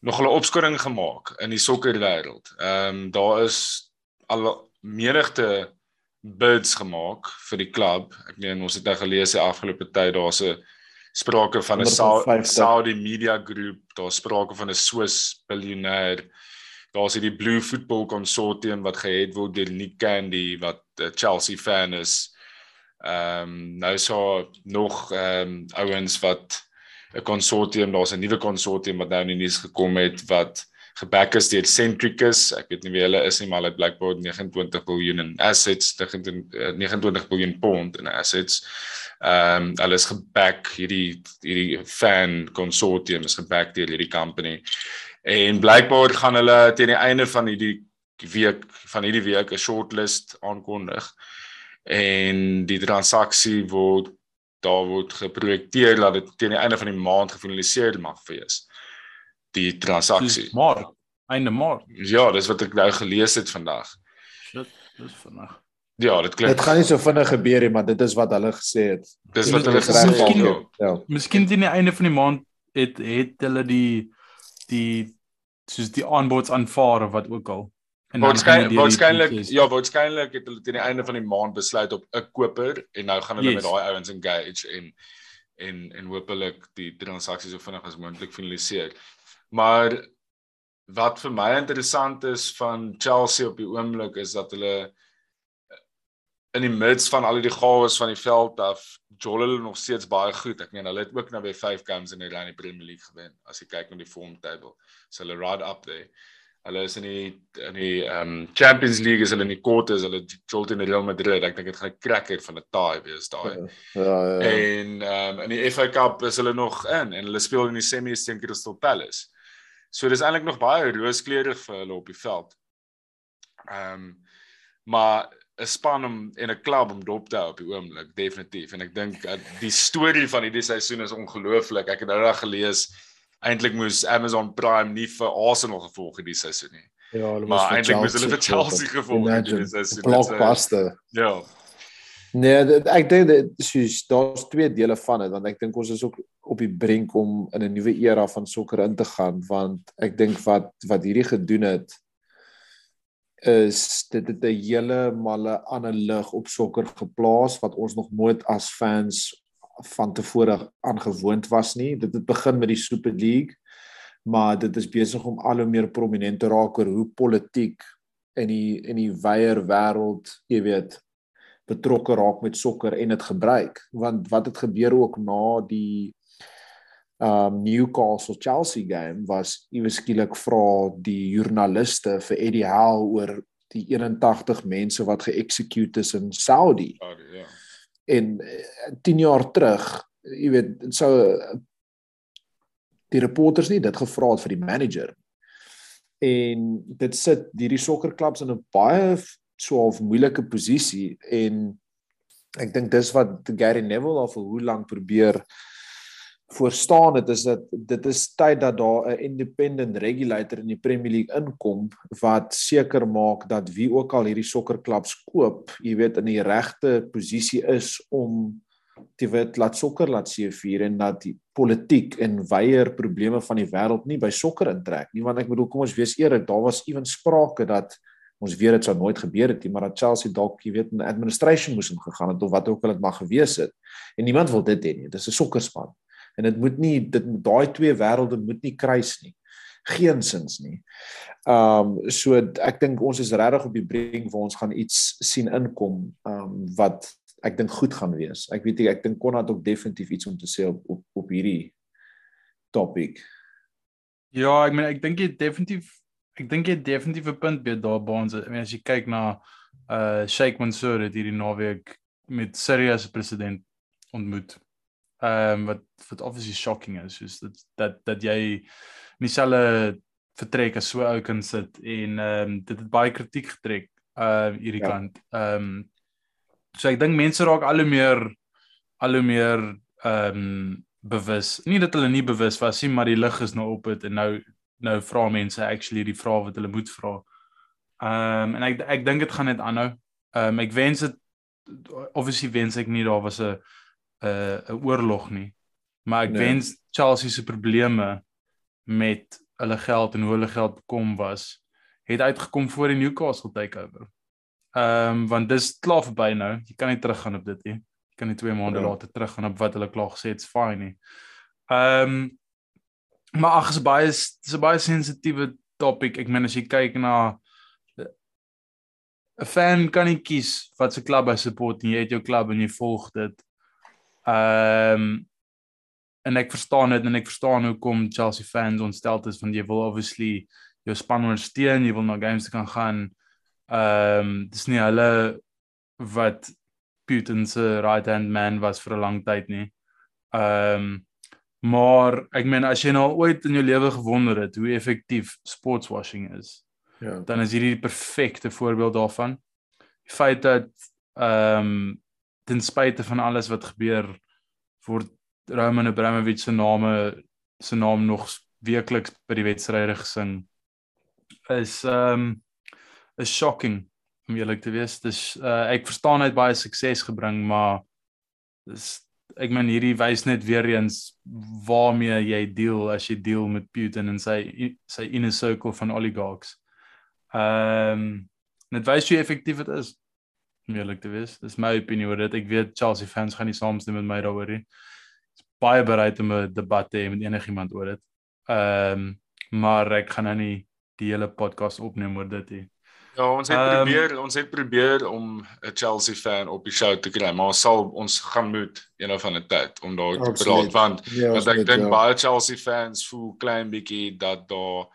S1: nogal 'n opskoring gemaak in die sokkerwêreld. Ehm um, daar is al menigte bids gemaak vir die klub. Ek meen ons het nou gelees die afgelope tyd daar's 'n sprake van 'n Sau-
S3: 150.
S1: Saudi Media Groep, daar's sprake van 'n Swiss biljoenêr. Daar's hierdie Blue Football Consortium wat gehead word deur Nick Candy wat 'n Chelsea fan is. Ehm um, nou is daar nog ehm um, ouens wat 'n konsortium, daar's 'n nuwe konsortium wat nou in die nuus gekom het wat geback is deur Centricus. Ek weet nie wie hulle is nie, maar hulle het blykbaar 29 biljoen in assets, 29 eh, 29 biljoen pond in assets. Ehm um, hulle is geback hierdie hierdie fan konsortium is geback deur hierdie company. En blykbaar gaan hulle teen die einde van hierdie week van hierdie week 'n shortlist aankondig. En die transaksie word daar word geprojekteer dat dit teen die einde van die maand gefinaliseer mag wees. Die transaksie.
S2: Soos Maart, einde Maart.
S1: Ja, dis wat ek nou gelees het vandag.
S2: Shit, dis vinnig.
S1: Ja, dit klink
S3: Dit gaan nie so vinnig gebeur nie, maar dit is wat hulle gesê het.
S1: dis wat
S2: Dit
S1: hulle
S2: is
S1: gesê het.
S2: miskien-
S1: ja.
S3: Ja.
S2: Miskien teen die einde van die maand het het hulle die die soos die aanbods aanvaar of wat ook al. En
S1: Waarskynlik waarskynlik ja, waarskynlik het hulle teen die einde van die maand besluit op 'n koper en nou gaan hulle
S2: Yes.
S1: met daai ouens engage en en en hopelik die transaksie so vinnig as moontlik finaliseer. Maar wat vir my interessant is van Chelsea op die oomblik is dat hulle in die mids van al die chaos van die veld af jol hulle nog steeds baie goed. Ek meen hulle het ook nou by 5 games in die Rugby Premier League gewen as jy kyk na die form table. So hulle right up there. Hulle is in die in die um Champions League is hulle in die quarters, hulle jol teen Real Madrid. Ek dink dit gaan 'n cracker van 'n taai wees daai.
S3: Ja, ja.
S1: En ehm um, in die FA Cup is hulle nog in en hulle speel in die semis teen Crystal Palace. So dis eintlik nog baie rooskleurig vir hulle op die veld. Ehm um, maar 'n span om en 'n klub om dop te hou op die oomblik definitief en ek dink uh, die storie van hierdie seisoen is ongelooflik. Ek het nou reg gelees eintlik moes Amazon Prime nie vir Arsenal gevolg het die seisoen nie.
S3: Ja, hulle
S1: Maar eintlik moes hulle vir Chelsea gevolg het hierdie seisoen.
S3: Blockbuster.
S1: Ja.
S3: Nee, dit, ek dink dit soos daar's twee dele van dit want ek dink ons is ook op die brink om in 'n nuwe era van sokker in te gaan want ek dink wat wat hierdie gedoen het is dit het 'n hele male ander lig op sokker geplaas wat ons nog nooit as fans van tevore aangewoond was nie. Dit het begin met die Super League, maar dit is besig om al hoe meer prominent te raak oor hoe politiek in die in die wyeer wêreld, jy weet, betrokke raak met sokker en dit gebruik want wat het gebeur ook na die um Newcastle Chelsea game was iewes skielik vra die joernaliste vir Eddie Howe oor die 81 mense wat geëxecute is in Saudi.
S1: Ja, ja.
S3: En 10 jaar terug, jy weet, sou die reporters nie dit gevra het vir die manager. En dit sit hierdie sokkerklubs in 'n baie 'n moeilike posisie en ek dink dis wat Gary Neville al vir hoe lank probeer voorstaan dit is dat dit is tyd dat daar 'n independent regulator in die Premier League inkom wat seker maak dat wie ook al hierdie sokkerklubs koop, jy weet in die regte posisie is om te weet laat sokker laat seëvier en dat die politiek en weier probleme van die wêreld nie by sokker intrek nie. Want ek bedoel kom ons wees eerlik daar was ewen sprake dat ons weet dit sou nooit gebeur het nie maar dat Chelsea dalk jy weet in administration moes ingegaan het of wat ook al dit mag gewees het. En niemand wil dit hê nie. Dit is 'n sokkerspan en dit moet nie dit daai twee wêrelde moet nie kruis nie geensins nie. Ehm um, so ek dink ons is regtig op die brink waar ons gaan iets sien inkom ehm um, wat ek dink goed gaan wees. Ek weet ek dink Konrad ook definitief iets om te sê op op, op hierdie topik.
S2: Ja, ek meen ek dink jy definitief ek dink jy definitief 'n punt by daar by ons. Ek meen as jy kyk na uh Sheikh Mansour het hierdie naweek met Syrië se president ontmoet ehm um, wat wat obviously shocking is soos dat dat dat jy nie selfe vertrek as so ou kan sit en ehm um, dit het baie kritiek getrek uh hierdie ja. kant. Ehm um, so ek dink mense raak al hoe meer al hoe meer ehm um, bewus. Nie dat hulle nie bewus was nie, maar die lig is nou op dit en nou nou vra mense actually die vrae wat hulle moet vra. Ehm um, en ek ek dink dit gaan net aanhou. Ehm um, ek wens dit obviously wens ek nie daar was 'n 'n 'n oorlog nie. Maar ek nee. wens Chelsea se probleme met hulle geld en hoe hulle geld kom was het uitgekom voor die Newcastle takeover. Ehm um, want dis klaar verby nou. Jy kan nie teruggaan op dit nie. Jy kan nie 2 maande ja. later teruggaan op wat hulle klaar gesê het, it's fine nie. Ehm um, maar ag, is baie dis 'n baie sensitiewe topik. Ek meen as jy kyk na 'n fan kan nie kies wat se klub hy support nie. Jy het jou klub en jy volg dit. Ehm um, en ek verstaan dit en ek verstaan hoekom Chelsea fans ontstel is want jy wil obviously jou span ondersteun, jy wil na games kan gaan. Ehm um, dis nie hulle wat Putin se right hand man was vir 'n lang tyd nie. Ehm um, maar ek meen as jy nou ooit in jou lewe gewonder het hoe effektief sportswashing is. Ja. Dan is hierdie die perfekte voorbeeld daarvan. Die feit dat ehm um, ten spyte van alles wat gebeur word Roman Abramovich se name se naam nog weekliks by die wedstryde gesing is um is shocking om eerlik te wees. Dis uh, ek verstaan hy het baie sukses gebring, maar dis ek meen hierdie wys net weer eens waarmee jy deel as jy deel met Putin en sy sy inner circle van oligarchs. Ehm um, net wys hoe effektief dit is om eerlik te wees. Dis my opinie oor dit. Ek weet Chelsea fans gaan nie saamstem met my daaroor nie. Ek's baie bereid om 'n debat te hê met enigiemand oor dit. Ehm um, maar ek gaan nou nie die hele podcast opneem oor dit nie.
S1: Ja, ons het um, probeer, ons het probeer om 'n Chelsea fan op die show te kry, maar ons sal ons gaan moet een of ander tyd om daar te praat want ja, want ek dink ja. baie Chelsea fans voel klein bietjie dat daar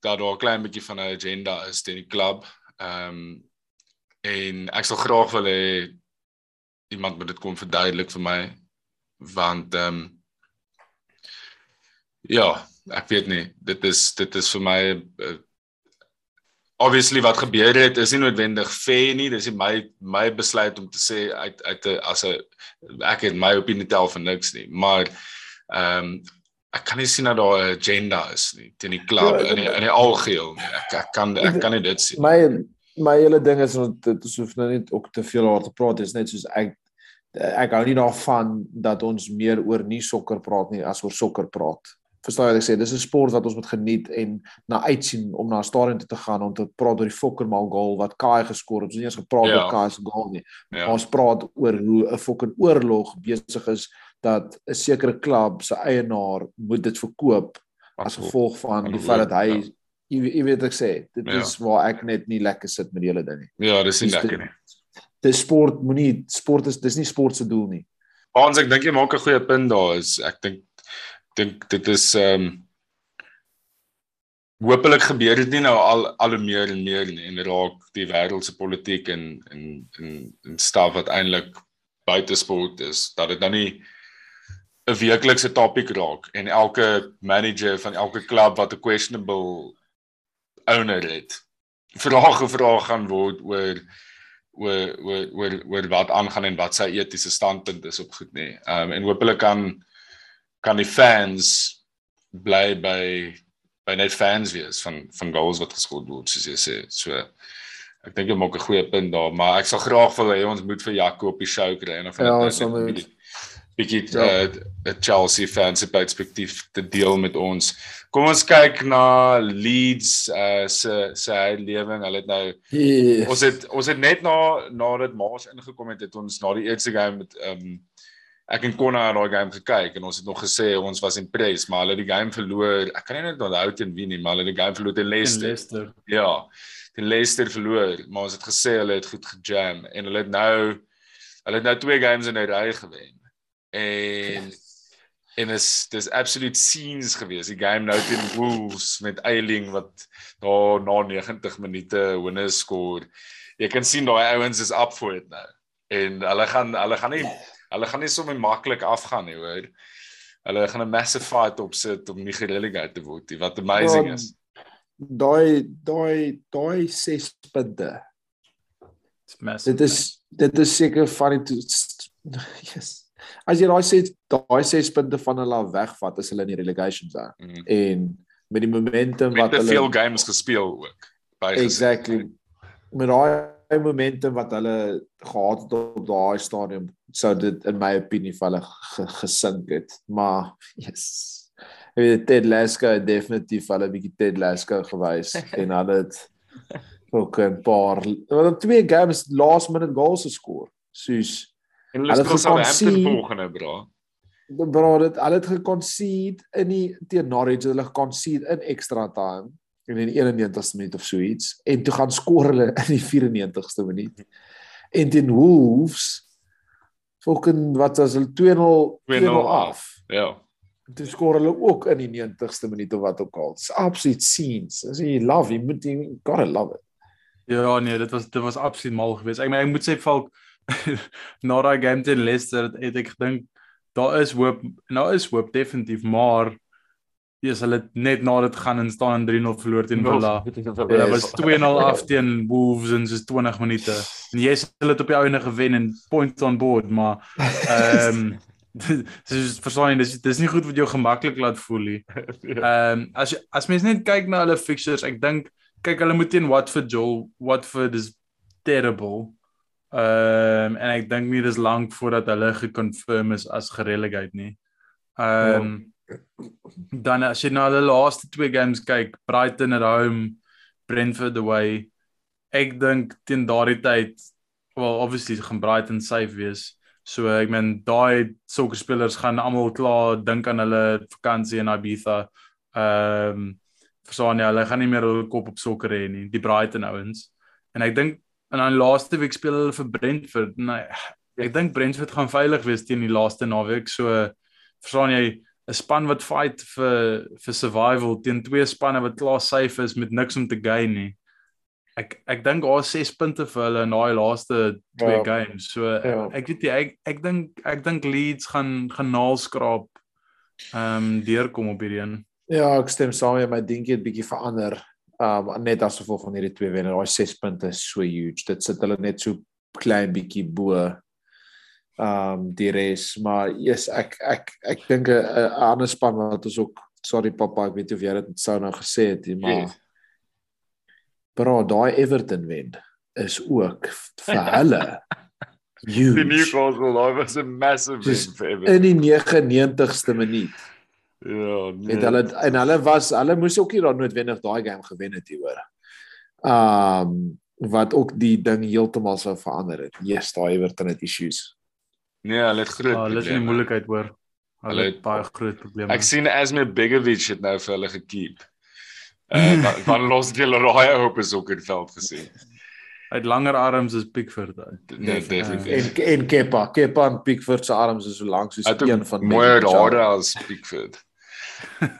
S1: dat daar 'n klein bietjie van 'n agenda is teen die klub. Ehm um, en ek sal graag wil hê iemand moet dit kom verduidelik vir my want ehm um, ja, ek weet nie, dit is dit is vir my uh, obviously wat gebeur het is nie noodwendig fair nie, dis nie my my besluit om te sê uit uit 'n as 'n ek het my opinie tel vir niks nie, maar ehm um, ek kan nie sien dat daar 'n agenda is nie teen die klub ja, in die, in die algeheel nie. Ek, ek kan ek kan nie dit sien.
S3: My my hele ding is want dit is hoef nou net ook te veel oor te praat is net soos ek ek hou nie daarvan dat ons meer oor nie sokker praat nie as oor sokker praat. Verstaan jy wat ek sê? Dis 'n sport wat ons moet geniet en na uitsien om na 'n stadion toe te gaan om te praat oor die fokkermal goal wat Kai geskor het. Ons het nie eens gepraat ja. oor Kai se goal nie. Ja. Ons praat oor hoe 'n fokker oorlog besig is dat 'n sekere klub se eienaar moet dit verkoop as gevolg van die feit dat hy ja jy, jy weet ek sê dit ja. is waar ek net nie lekker sit met die hele ding nie.
S1: Ja, dis nie lekker nie.
S3: Dis sport moenie sport is dis nie sport se doel nie.
S1: Ons ek dink jy maak 'n goeie punt daar is. Ek dink dink dit is ehm um, Hoopelik gebeur dit nie nou al al hoe meer en meer nie en raak die wêreld se politiek en en en en staf wat eintlik buite sport is dat dit nou nie 'n weeklikse topik raak en elke manager van elke klub wat 'n questionable owner het vrae gevra gaan word oor oor oor oor oor wat aangaan en wat sy etiese standpunt is op goed nê. Ehm um, en hopelik kan kan die fans bly by by net fans wees van van goals wat geskoor word soos jy sê. So ek dink jy maak 'n goeie punt daar, maar ek sal graag wil hê ons moet vir Jaco op die show kry en of
S3: ja, ons moet
S1: bietjie ja. uh, Chelsea fans se perspektief te deel met ons. Kom ons kyk na Leeds uh, se se lewing. Hulle het nou
S3: yes.
S1: ons het ons het net na nadat Maas ingekom het, het ons na die eerste game met ehm um, ek en Konna het daai game gekyk en ons het nog gesê ons was impressed, maar hulle het die game verloor. Ek kan nie net onthou teen wie nie, maar hulle het die game verloor teen Leicester.
S2: Leicester.
S1: Ja. Teen Leicester verloor, maar ons het gesê hulle het goed gejam en hulle het nou hulle het nou twee games in 'n ry gewen en yes. en is dis absolute scenes gewees. Die game nou teen Wolves met Eiling wat daar na 90 minute winner skoor. Jy kan sien daai ouens is up for it nou. En hulle gaan hulle gaan nie hulle gaan nie sommer maklik afgaan nie hoor. Hulle gaan 'n massive fight opsit om nie gerelegated te word nie wat amazing is.
S3: daai daai daai 6 punte.
S2: Dit
S3: is dit is seker van (laughs) die yes as jy daai sê daai 6 punte van hulle wegvat as hulle in die relegation is mm -hmm. en met die momentum
S1: met
S3: wat
S1: hulle
S3: veel
S1: games gespeel ook
S3: exactly. Met daai momentum wat hulle gehad het op daai stadium sou dit in my opinie vir hulle gesink het. Maar yes. Ek weet Ted Lasso het definitief hulle 'n bietjie Ted Lasso gewys (laughs) en hulle het ook 'n paar wat twee games last minute goals geskoor soos
S1: En hulle het Southampton volgende bra.
S3: Bra dit hulle het geconcede in die teen Norwich hulle geconcede in extra time in die 91ste minuut of so iets en toe gaan skoor hulle in die 94ste minuut. En teen Wolves fucking wat as hulle 2-0 af.
S1: Ja.
S3: Toe skoor hulle ook in die 90ste minuut of wat ook al. It's absolute scenes. As you love, you moet you gotta love it.
S2: Ja nee, dit was dit was absoluut mal geweest. Ek meen ek moet sê Falk (laughs) na daai game teen Leicester het ek gedink daar is hoop nou is hoop definitief maar dis hulle net na dit gaan en staan in 3-0 verloor teen Villa. Hulle was (laughs) 2-0 af teen Wolves in soos 20 minute. En jy sê hulle het op die ouene gewen en points on board, maar ehm um, (laughs) dis verstaan dis dis nie goed wat jou gemaklik laat voel nie. Ehm um, as as mens net kyk na hulle fixtures, ek dink kyk hulle moet teen Watford Joel, Watford is terrible. Ehm um, en ek dink nie dis lank voordat hulle geconfirm is as gerelegate nie. Ehm um, dan as jy na hulle laaste twee games kyk, Brighton at home, Brentford away. Ek dink teen daardie tyd, well obviously gaan Brighton safe wees. So ek meen daai sulke spelers gaan almal klaar dink aan hulle vakansie in Ibiza. Ehm um, verstaan jy, hulle gaan nie meer hulle kop op sokker hê nie, die Brighton ouens. En ek dink En dan laaste week speel hulle vir Brentford. Nee, ek dink Brentford gaan veilig wees teen die laaste naweek. So verstaan jy 'n span wat fight vir vir survival teen twee spanne wat klaar safe is met niks om te gain nie. Ek ek dink daar is 6 punte vir hulle in daai laaste twee ja. games. So ja. ek weet jy ek ek dink ek dink Leeds gaan gaan naalskraap ehm um, deurkom op hierdie een.
S3: Ja, ek stem saam met my dink dit bietjie verander um net as gevolg van hierdie twee wenne. Daai 6 punte is so huge. Dit sit hulle net so klein bietjie bo um die res, maar yes, ek ek ek dink 'n ander span wat ons ook sorry papa, ek weet of jy dit sou nou gesê het, maar yes. bro, daai Everton wen is ook vir hulle (laughs) huge.
S1: Die Newcastle daai was 'n massive win vir Everton.
S3: In die 99ste minuut.
S1: Ja,
S3: nee. Het hulle en hulle was hulle moes ook nie daar noodwendig daai game gewen het hier hoor. Um wat ook die ding heeltemal sou verander het. Yes, daai Everton het issues.
S1: Nee, hulle het groot.
S2: Ja, hulle is in moeilikheid hoor. Hulle het baie groot probleme.
S1: Ek sien Asmir Begovic het nou vir hulle gekeep. Uh van (laughs) los die hulle raai op is ook in veld gesien.
S2: Het langer arms as Pickford. Hy.
S1: Nee,
S3: en
S1: definitief.
S3: en Kepa, Kepa en Pickford se arms is so lank soos
S1: het
S3: een van
S1: mooier
S3: Benjamin
S1: hare
S3: Shaw.
S1: as Pickford. (laughs)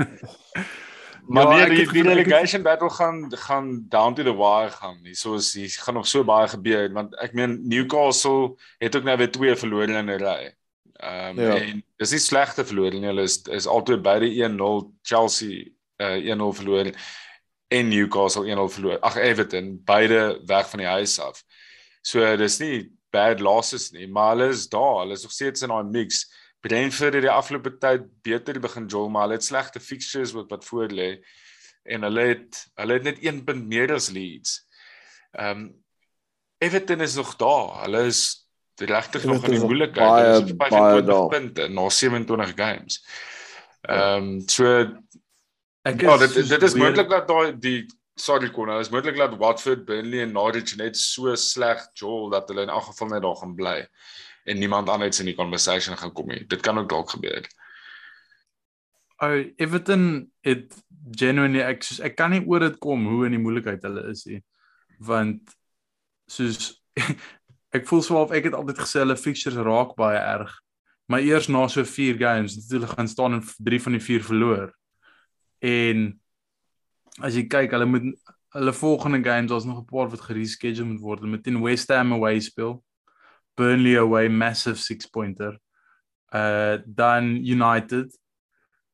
S1: Maar
S2: Ja,
S1: nee, die, die
S2: ek het-
S1: relegation battle gaan gaan down to the wire gaan. Hier soos hier gaan nog so baie gebeur want ek meen Newcastle het ook nou weer twee verlore in 'n ry. Ehm um,
S3: Ja.
S1: en dis nie slegte verlore nie. Hulle is is altyd beide 1-0 Chelsea uh 1-0 verloor en Newcastle 1-0 verloor. Ag Everton beide weg van die huis af. So dis nie bad losses nie, maar hulle is daar. Hulle is nog steeds in daai mix. Brentford het die afgelope tyd beter begin jol, maar hulle het slegte fixtures wat wat voor lê en hulle het hulle het net 1 punt meer as Leeds. Ehm um, Everton is nog daar. Hulle is regtig nog in die
S3: is
S1: moeilikheid. Hulle is op
S3: baie
S1: 25
S3: daar.
S1: punte na 27 games. Ehm um, so
S2: Ek
S1: ja, dit
S2: soos
S1: dit is
S2: weer-
S1: moontlik dat daai die sorry Connor, is moontlik dat Watford, Burnley en Norwich net so sleg jol dat hulle in elk geval net daar gaan bly en niemand anders in die conversation gaan kom nie. Dit kan ook dalk gebeur.
S2: Ou Everton het genuinely ek soos ek kan nie oor dit kom hoe in die moeilikheid hulle is nie. Want soos (laughs) ek voel so of ek het altyd gesê hulle fixtures raak baie erg. Maar eers na so 4 games het hulle gaan staan en 3 van die 4 verloor. En as jy kyk, hulle moet hulle volgende games, daar's nog 'n paar wat gereschedule moet word. Moet teen West Ham away speel. Burnley away massive 6 pointer. Uh dan United,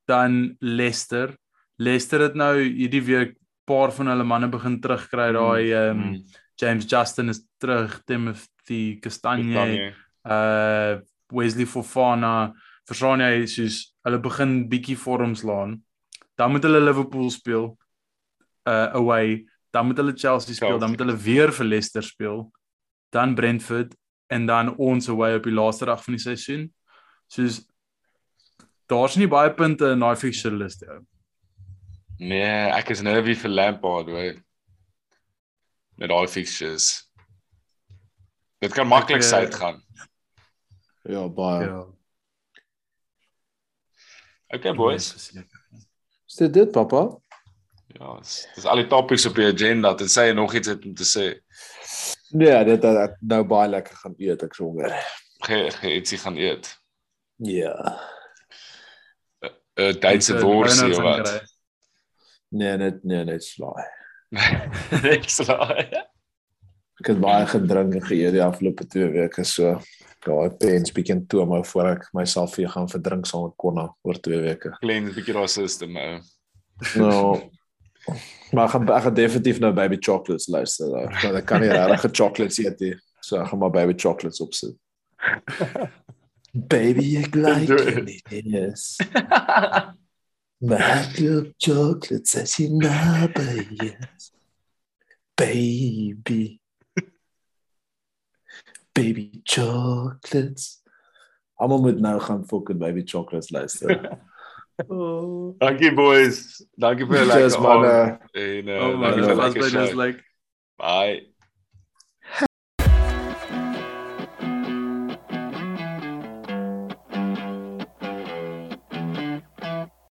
S2: dan Leicester. Leicester het nou hierdie week paar van hulle manne begin terugkry. Daai ehm um, James Justin is terug, Timothy Castagne,
S1: Kastanje.
S2: uh Wesley Fofana, verstaan jy soos hulle begin bietjie vorms laan. Dan moet hulle Liverpool speel uh away, dan moet hulle Chelsea speel, dan moet
S1: Chelsea.
S2: hulle weer vir Leicester speel, dan Brentford en dan ons away op die laaste dag van die seisoen. Soos daar's nie baie punte in daai fixture lys nie. ou.
S1: Nee, ek is nervy vir Lampard, hoor. Met daai fixtures. Dit kan maklik
S2: eh,
S1: syd gaan.
S3: Ja, baie.
S2: Ja.
S1: Okay boys.
S2: verseker.
S3: Is dit dit, pappa?
S1: Ja, dis al die topics op die agenda. Dit sê jy nog iets het om te sê.
S3: Nee, dit het ek nou baie lekker gaan eet, ek.
S1: Ge, ge ietsie gaan eet.
S3: Ja.
S1: 'n Duitse
S2: Moet, uh,
S1: worsie
S2: donuts
S1: of wat.
S3: Nee, net nee, net slaai. (laughs)
S1: Ek slaai.
S3: Ek het baie gedrink en geëet die afgelope 2 weke so. Daai pens bietjie toe maar voor ek myself weer gaan verdrink saam met Konna oor 2 weke.
S1: Klein bietjie daar system ou.
S3: Nou maar ek gaan ek gaan definitief nou baby chocolates luister. nou. Want ek kan nie regtig chocolates eet nie. So ek gaan maar baby chocolates opsit. baby ek like it. Yes. My club chocolates as you know, yes. Baby. Baby chocolates. Almal moet nou gaan fucking baby chocolates luister. Oh.
S1: Dankie boys. Dankie vir 'n
S3: Cheers,
S1: lekker
S3: manne.
S1: aand. En uh,
S2: Oh my
S1: dankie vir 'n
S2: god,
S1: lekker
S2: dit is
S1: show.
S2: like
S1: Bye.